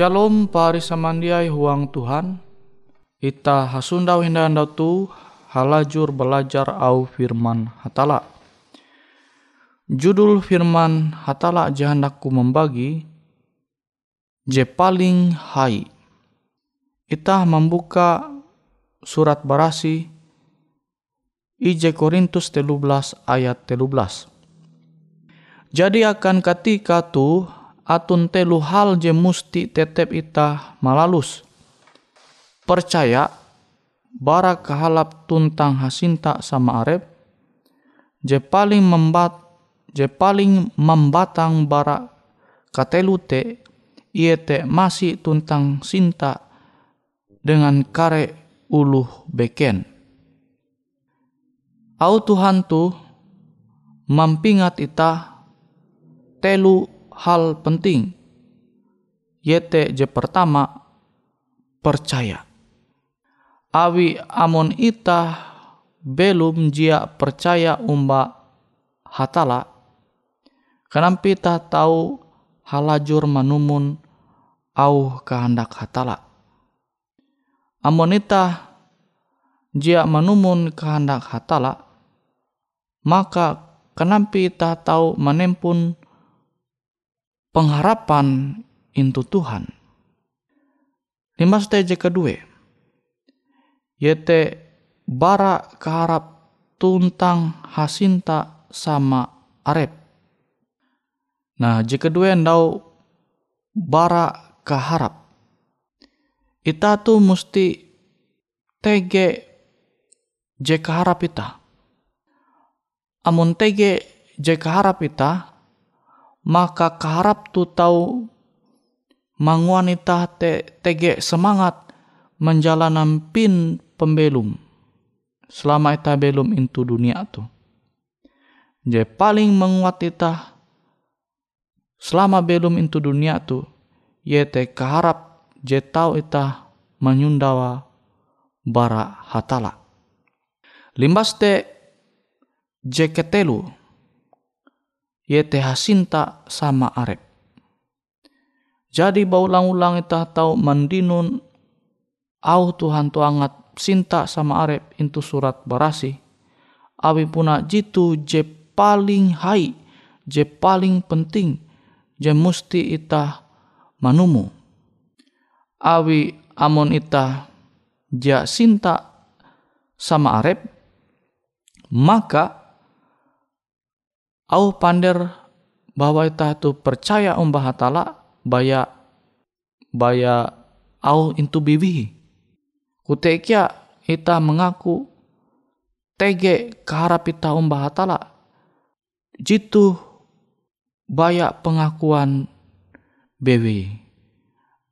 Shalom pari samandiai huang Tuhan. Ita hasundau hinda tu halajur belajar au firman hatala. Judul firman hatala jahandaku membagi je paling hai. Itah membuka surat barasi IJ Korintus 13 ayat 13. Jadi akan ketika tu atun telu hal je musti tetep ita malalus. Percaya bara kehalap tuntang hasinta sama arep je paling membat je paling membatang bara katelute iete te masih tuntang sinta dengan kare uluh beken Au Tuhan tu mampingat ita telu hal penting. Yete je pertama percaya. Awi amon ita belum jia percaya umba hatala. Kenapa ita tahu halajur manumun au kehendak hatala. Amon ita jia manumun kehendak hatala, maka kenapa kita tahu menempun pengharapan into Tuhan. Lima stage kedua, yaitu bara keharap tuntang hasinta sama arep. Nah, jika kedua ndau bara keharap. Ita tu mesti tege je keharap ita amun tege je kaharap ita maka kaharap tu tau manguan ita te tege semangat menjalanan pin pembelum. Selama ita belum into dunia tu. Je paling menguat ita selama belum into dunia tu ye te kaharap je tau ita menyundawa bara hatala. Limbas te jeketelu yete hasinta sama arep. Jadi baulang-ulang ita tahu mandinun au Tuhan tuangat sinta sama arep itu surat barasi. Awi puna jitu je paling hai, je paling penting, je musti ita manumu. Awi amon ita ja sinta sama arep, maka au pander bahwa ita tu percaya umbah hatala baya baya au intu bibi. Kutekia ita mengaku tege keharap ita umbah hatala. Jitu baya pengakuan bewi.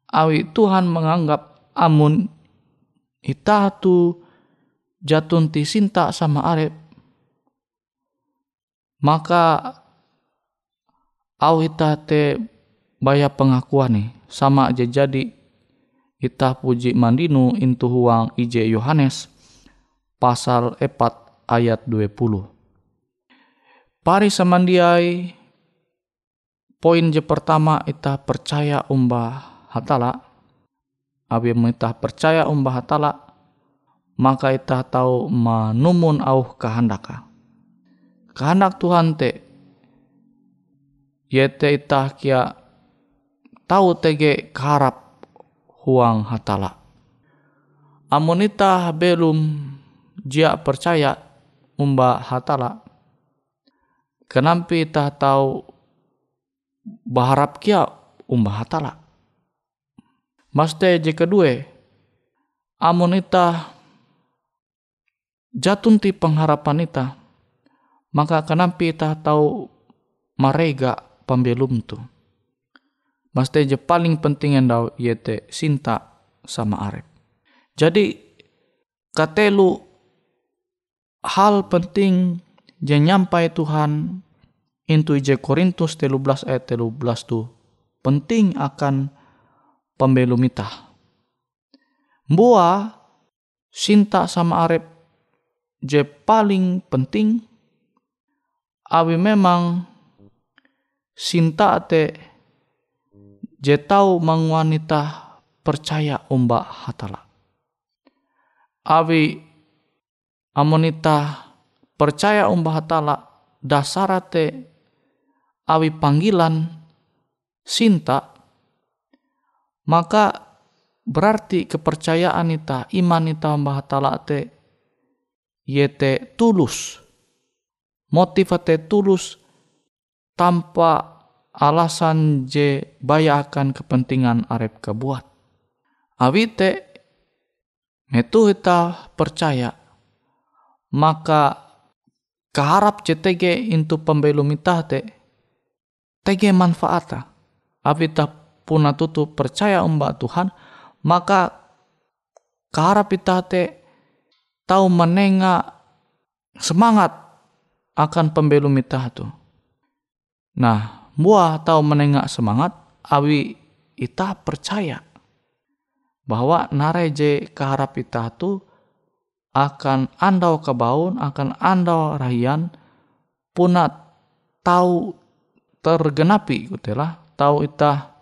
Awi Tuhan menganggap amun ita tu jatun ti sinta sama arep maka au ita te baya pengakuan nih. Sama aja jadi ita puji mandinu intu huang ije Yohanes pasal 4 ayat 20 pari samandiai poin je pertama ita percaya umbah hatala. Abi ita percaya umbah hatala maka ita tahu manumun au kehendaka kehendak Tuhan te yete itah kia tahu tege karap huang hatala. Amun itah belum jia percaya umba hatala. Kenapa itah tahu baharap kia umba hatala. Maste je kedua, amun itah jatun ti pengharapan itah maka kenapa kita tahu marega pembelum tu Mesti je paling penting yang tahu yete sinta sama arep. Jadi katelu hal penting je nyampai Tuhan intu je Korintus 13 ayat 13 tu penting akan pembelum ita. Bua sinta sama arep je paling penting awi memang sinta te je tau mang wanita percaya umba hatala. Awi amonita percaya umba hatala dasarate awi panggilan sinta maka berarti kepercayaan ita iman ita mbah tala te yete tulus motif te tulus tanpa alasan je bayakan kepentingan arep kebuat. Awi te metu ita percaya maka keharap CTG into pembelum ita te tege manfaata awi ta puna tutu percaya umba Tuhan maka keharap ita te tahu menenga semangat akan pembelum ita tu. Nah, buah tahu menengah semangat awi ita percaya bahwa nareje keharap ita tu akan andau kebaun, akan andau rahian, punat tahu tergenapi gutela, tahu ita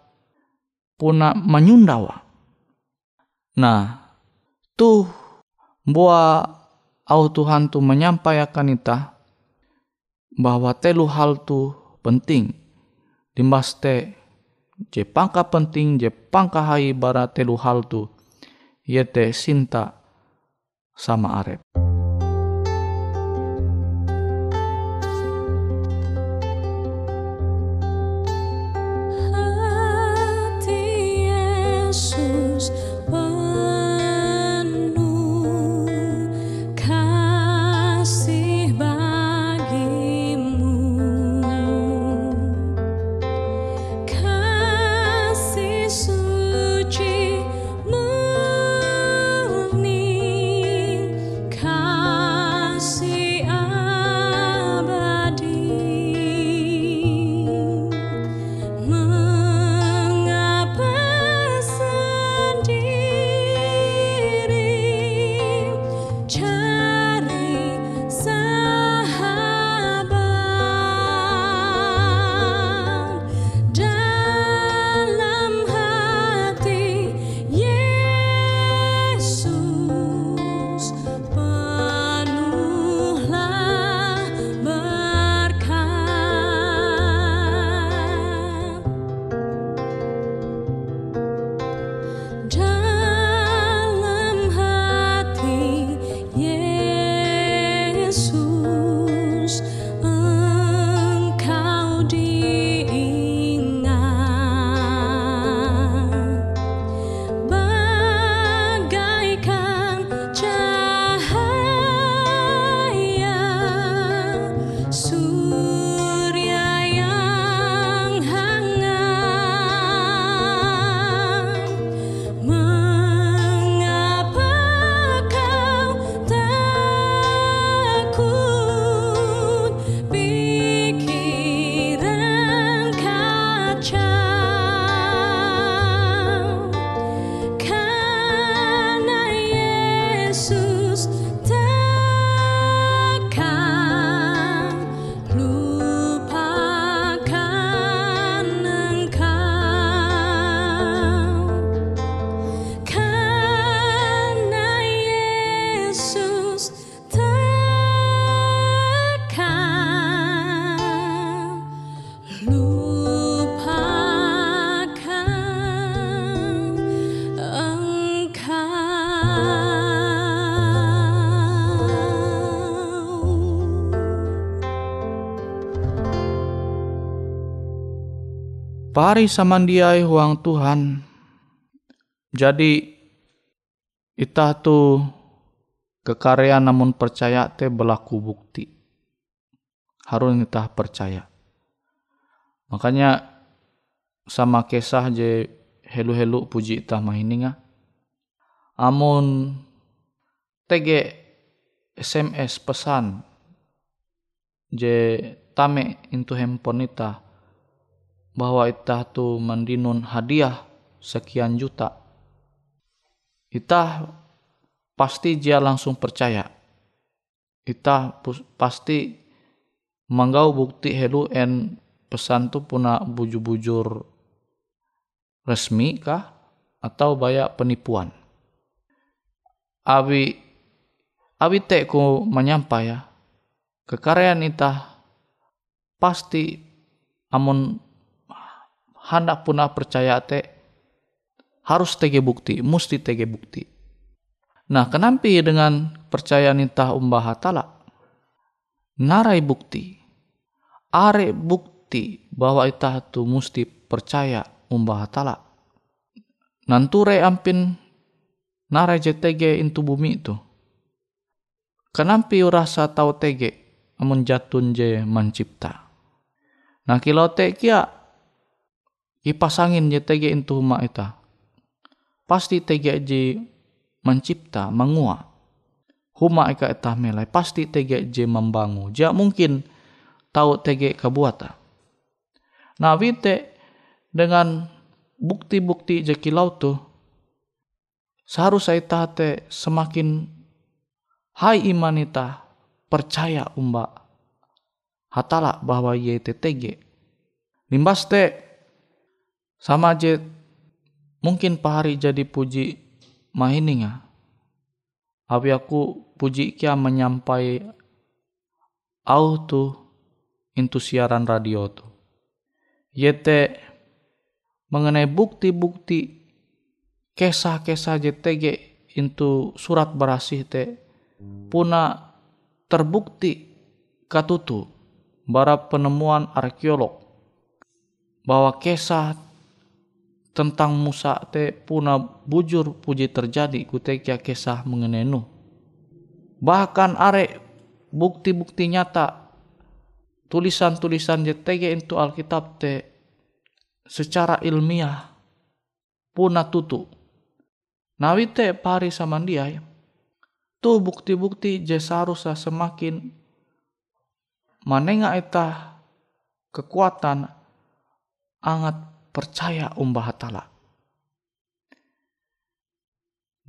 puna menyundawa. Nah, tuh buah au Tuhan tu menyampaikan ita bahwa telu hal tu penting. Dimas te je pangka penting je pangka hai bara telu hal tu yete sinta sama arep. Pari samandiai huang Tuhan. Jadi ita tu kekarya namun percaya te berlaku bukti. Harus kita percaya. Makanya sama kisah je helu-helu puji ita mahininga. Amun tege SMS pesan je tame into handphone ita bahwa itah tu mendinun hadiah sekian juta. Itah pasti dia langsung percaya. Itah pasti manggau bukti helu en pesan tu puna bujur-bujur resmi kah atau banyak penipuan. Abi abi teku menyampai ya kekaryaan itah pasti amun hendak punah percaya te harus tege bukti, mesti tege bukti. Nah, kenapa dengan percaya nita umbah hatala? Narai bukti. Are bukti bahwa itah tu mesti percaya umbah hatala. Nanture ampin narai JTG intu bumi itu. Kenapa rasa tahu tege amun jatun je mencipta. Nah kilau te kia ipasangin JTG intu huma ita. Pasti tege je mencipta, mengua. Huma ika ita melai, pasti tege je membangun. Ja mungkin tahu tege kabuata. Nah wite dengan bukti-bukti jekilau tu seharusnya tate semakin hai imanita percaya umba hatala bahwa tege limbas te sama je mungkin pahari jadi puji mahininga abi aku puji kia menyampai au tu intu siaran radio tu. Yete mengenai bukti-bukti kisah-kisah JTG itu surat berasih te puna terbukti katutu bara penemuan arkeolog bahwa kisah tentang Musa te puna bujur puji terjadi kutekia kisah mengenai Nuh. Bahkan are bukti-bukti nyata tulisan-tulisan JTG itu Alkitab te secara ilmiah puna tutu. Nawite pari dia tu bukti-bukti jesarusa semakin manenga eta kekuatan angat percaya umbah hatala.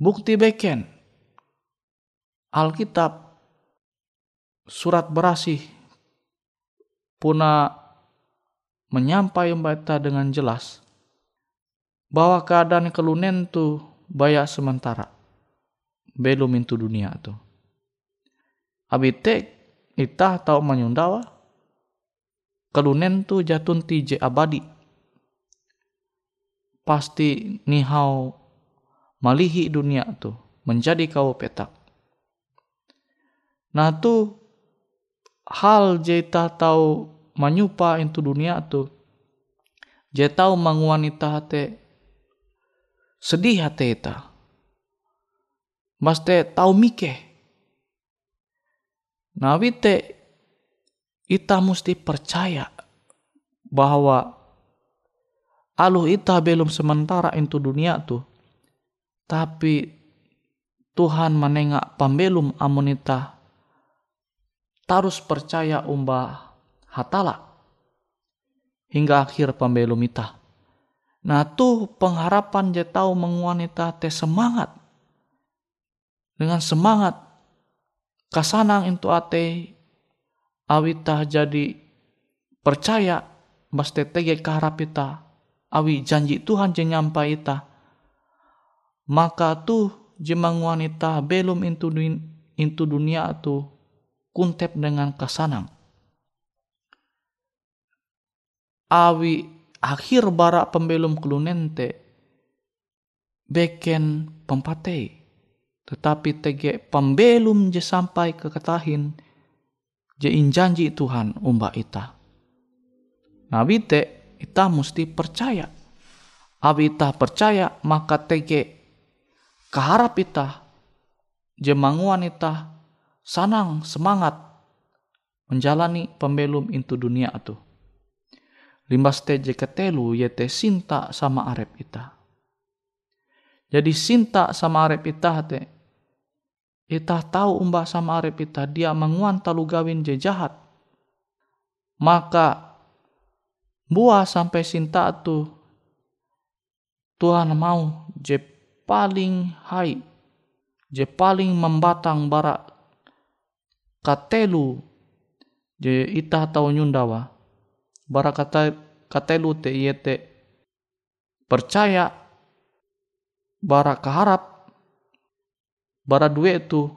Bukti beken. Alkitab surat berasih puna menyampai membaca dengan jelas bahwa keadaan kelunen tu banyak sementara. Belum itu dunia tu. Abite itah tahu menyundawa kelunen tu jatun tije abadi pasti nihau malihi dunia tu menjadi kau petak. Nah tu hal jeta tahu manyupa itu dunia tu je tahu manguanita hate sedih hate eta. Maste tahu mike nawite ita mesti percaya bahwa aluh ita belum sementara itu dunia tu tapi Tuhan menengak pembelum amunita tarus percaya umbah hatala hingga akhir pembelum ita. Nah tuh pengharapan je tahu menguanita teh semangat. Dengan semangat kasanang itu ate awita jadi percaya bas tege keharap ita awi janji Tuhan je nyampai ita maka tuh jemang wanita belum intu, intu dunia tu kuntep dengan kasanang. Awi akhir bara pembelum kelunente beken pempate tetapi tege pembelum je sampai ke ketahin je injanji Tuhan umba ita nabi te ita mesti percaya abi ita percaya maka tege keharap ita je manguan ita sanang semangat menjalani pembelum itu dunia itu limbas te ketelu yete sinta sama arep ita. Jadi sinta sama arep ita te ita tahu umbah sama arep ita dia menguan talu gawin je jahat. Maka buah sampai sinta tu Tuhan mau je paling hai je paling membatang bara katelu je ita tahu nyundawa bara kata katelu te te percaya bara keharap bara dua itu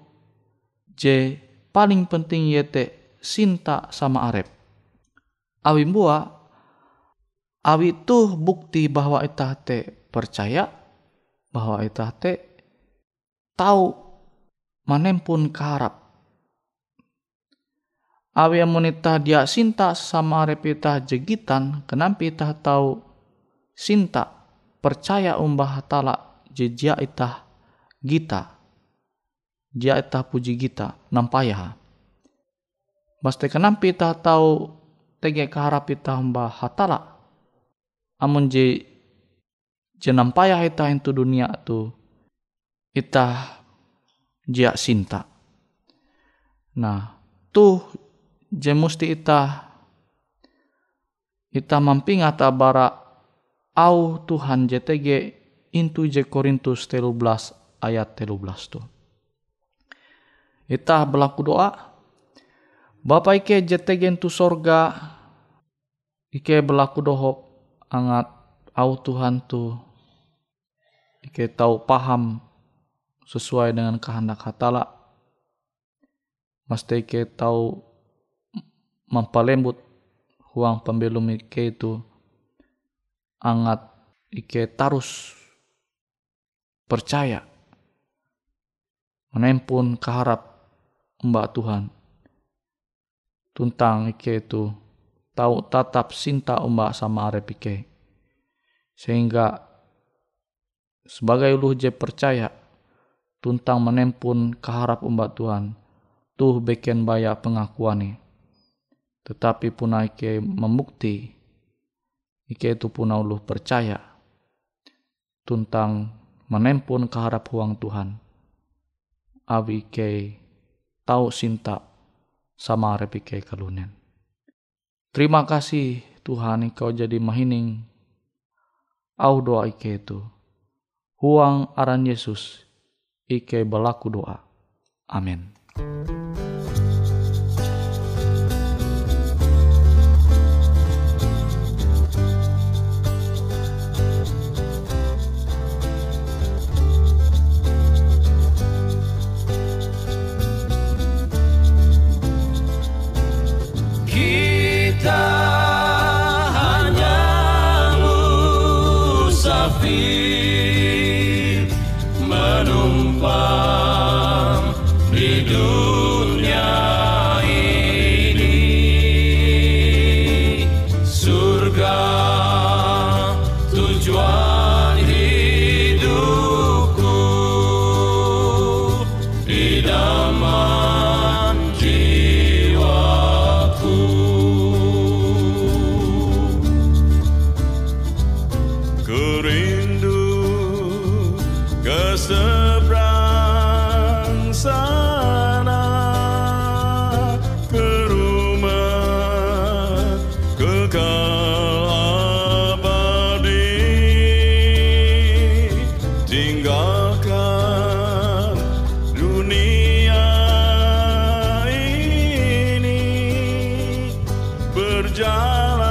je paling penting yete sinta sama arep. Awi bua Awi itu bukti bahwa ita te percaya bahwa ita te tahu manempun keharap. Awi amunita dia sinta sama repita jegitan, kenapa ita tahu sinta percaya umbah hatala jejia ita gita. Dia ita puji gita nampaya. Basta kenapa ita tahu tege keharap ita umbah hatala amun je jenam payah ita itu dunia tu ita jia sinta. Nah, tuh je musti ita ita mampinga ta bara au Tuhan JTG intu je Korintus 13 ayat 13 tu. Ita berlaku doa Bapak ike JTG intu sorga ike berlaku dohop angat au Tuhan tu ike tahu paham sesuai dengan kehendak hatala mesti ike tahu mempalembut huang pembelum ike itu angat ike tarus percaya menempun keharap mbak Tuhan tuntang ike itu tahu tatap cinta umba sama arepike. Sehingga sebagai uluh je percaya tuntang menempun keharap umba Tuhan tuh beken baya pengakuan Tetapi pun ike membukti ike itu pun uluh percaya tuntang menempun keharap huang Tuhan. Abi ike tahu cinta sama repike kalunen. Terima kasih Tuhan Engkau jadi mahining. Au doa ike itu. Huang aran Yesus. Ike berlaku doa. Amin. jala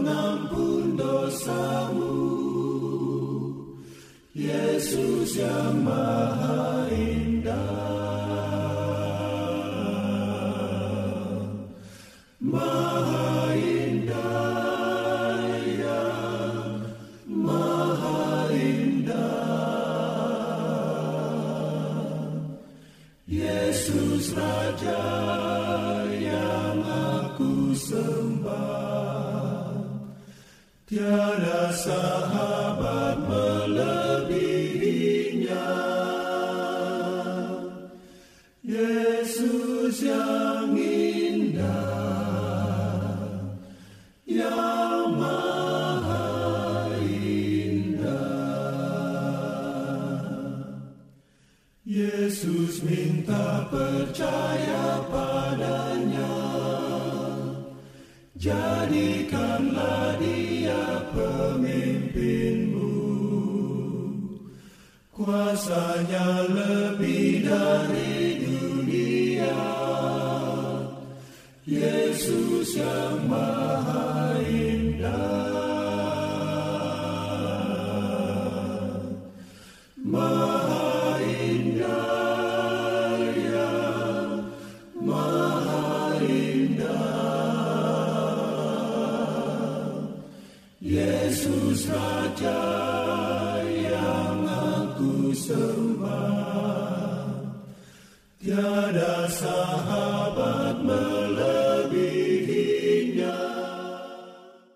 Yesus yang maha indah Yesus minta percaya padanya. Jadikanlah dia pemimpinmu. Kuasanya lebih dari dunia. Yesus yang maha indah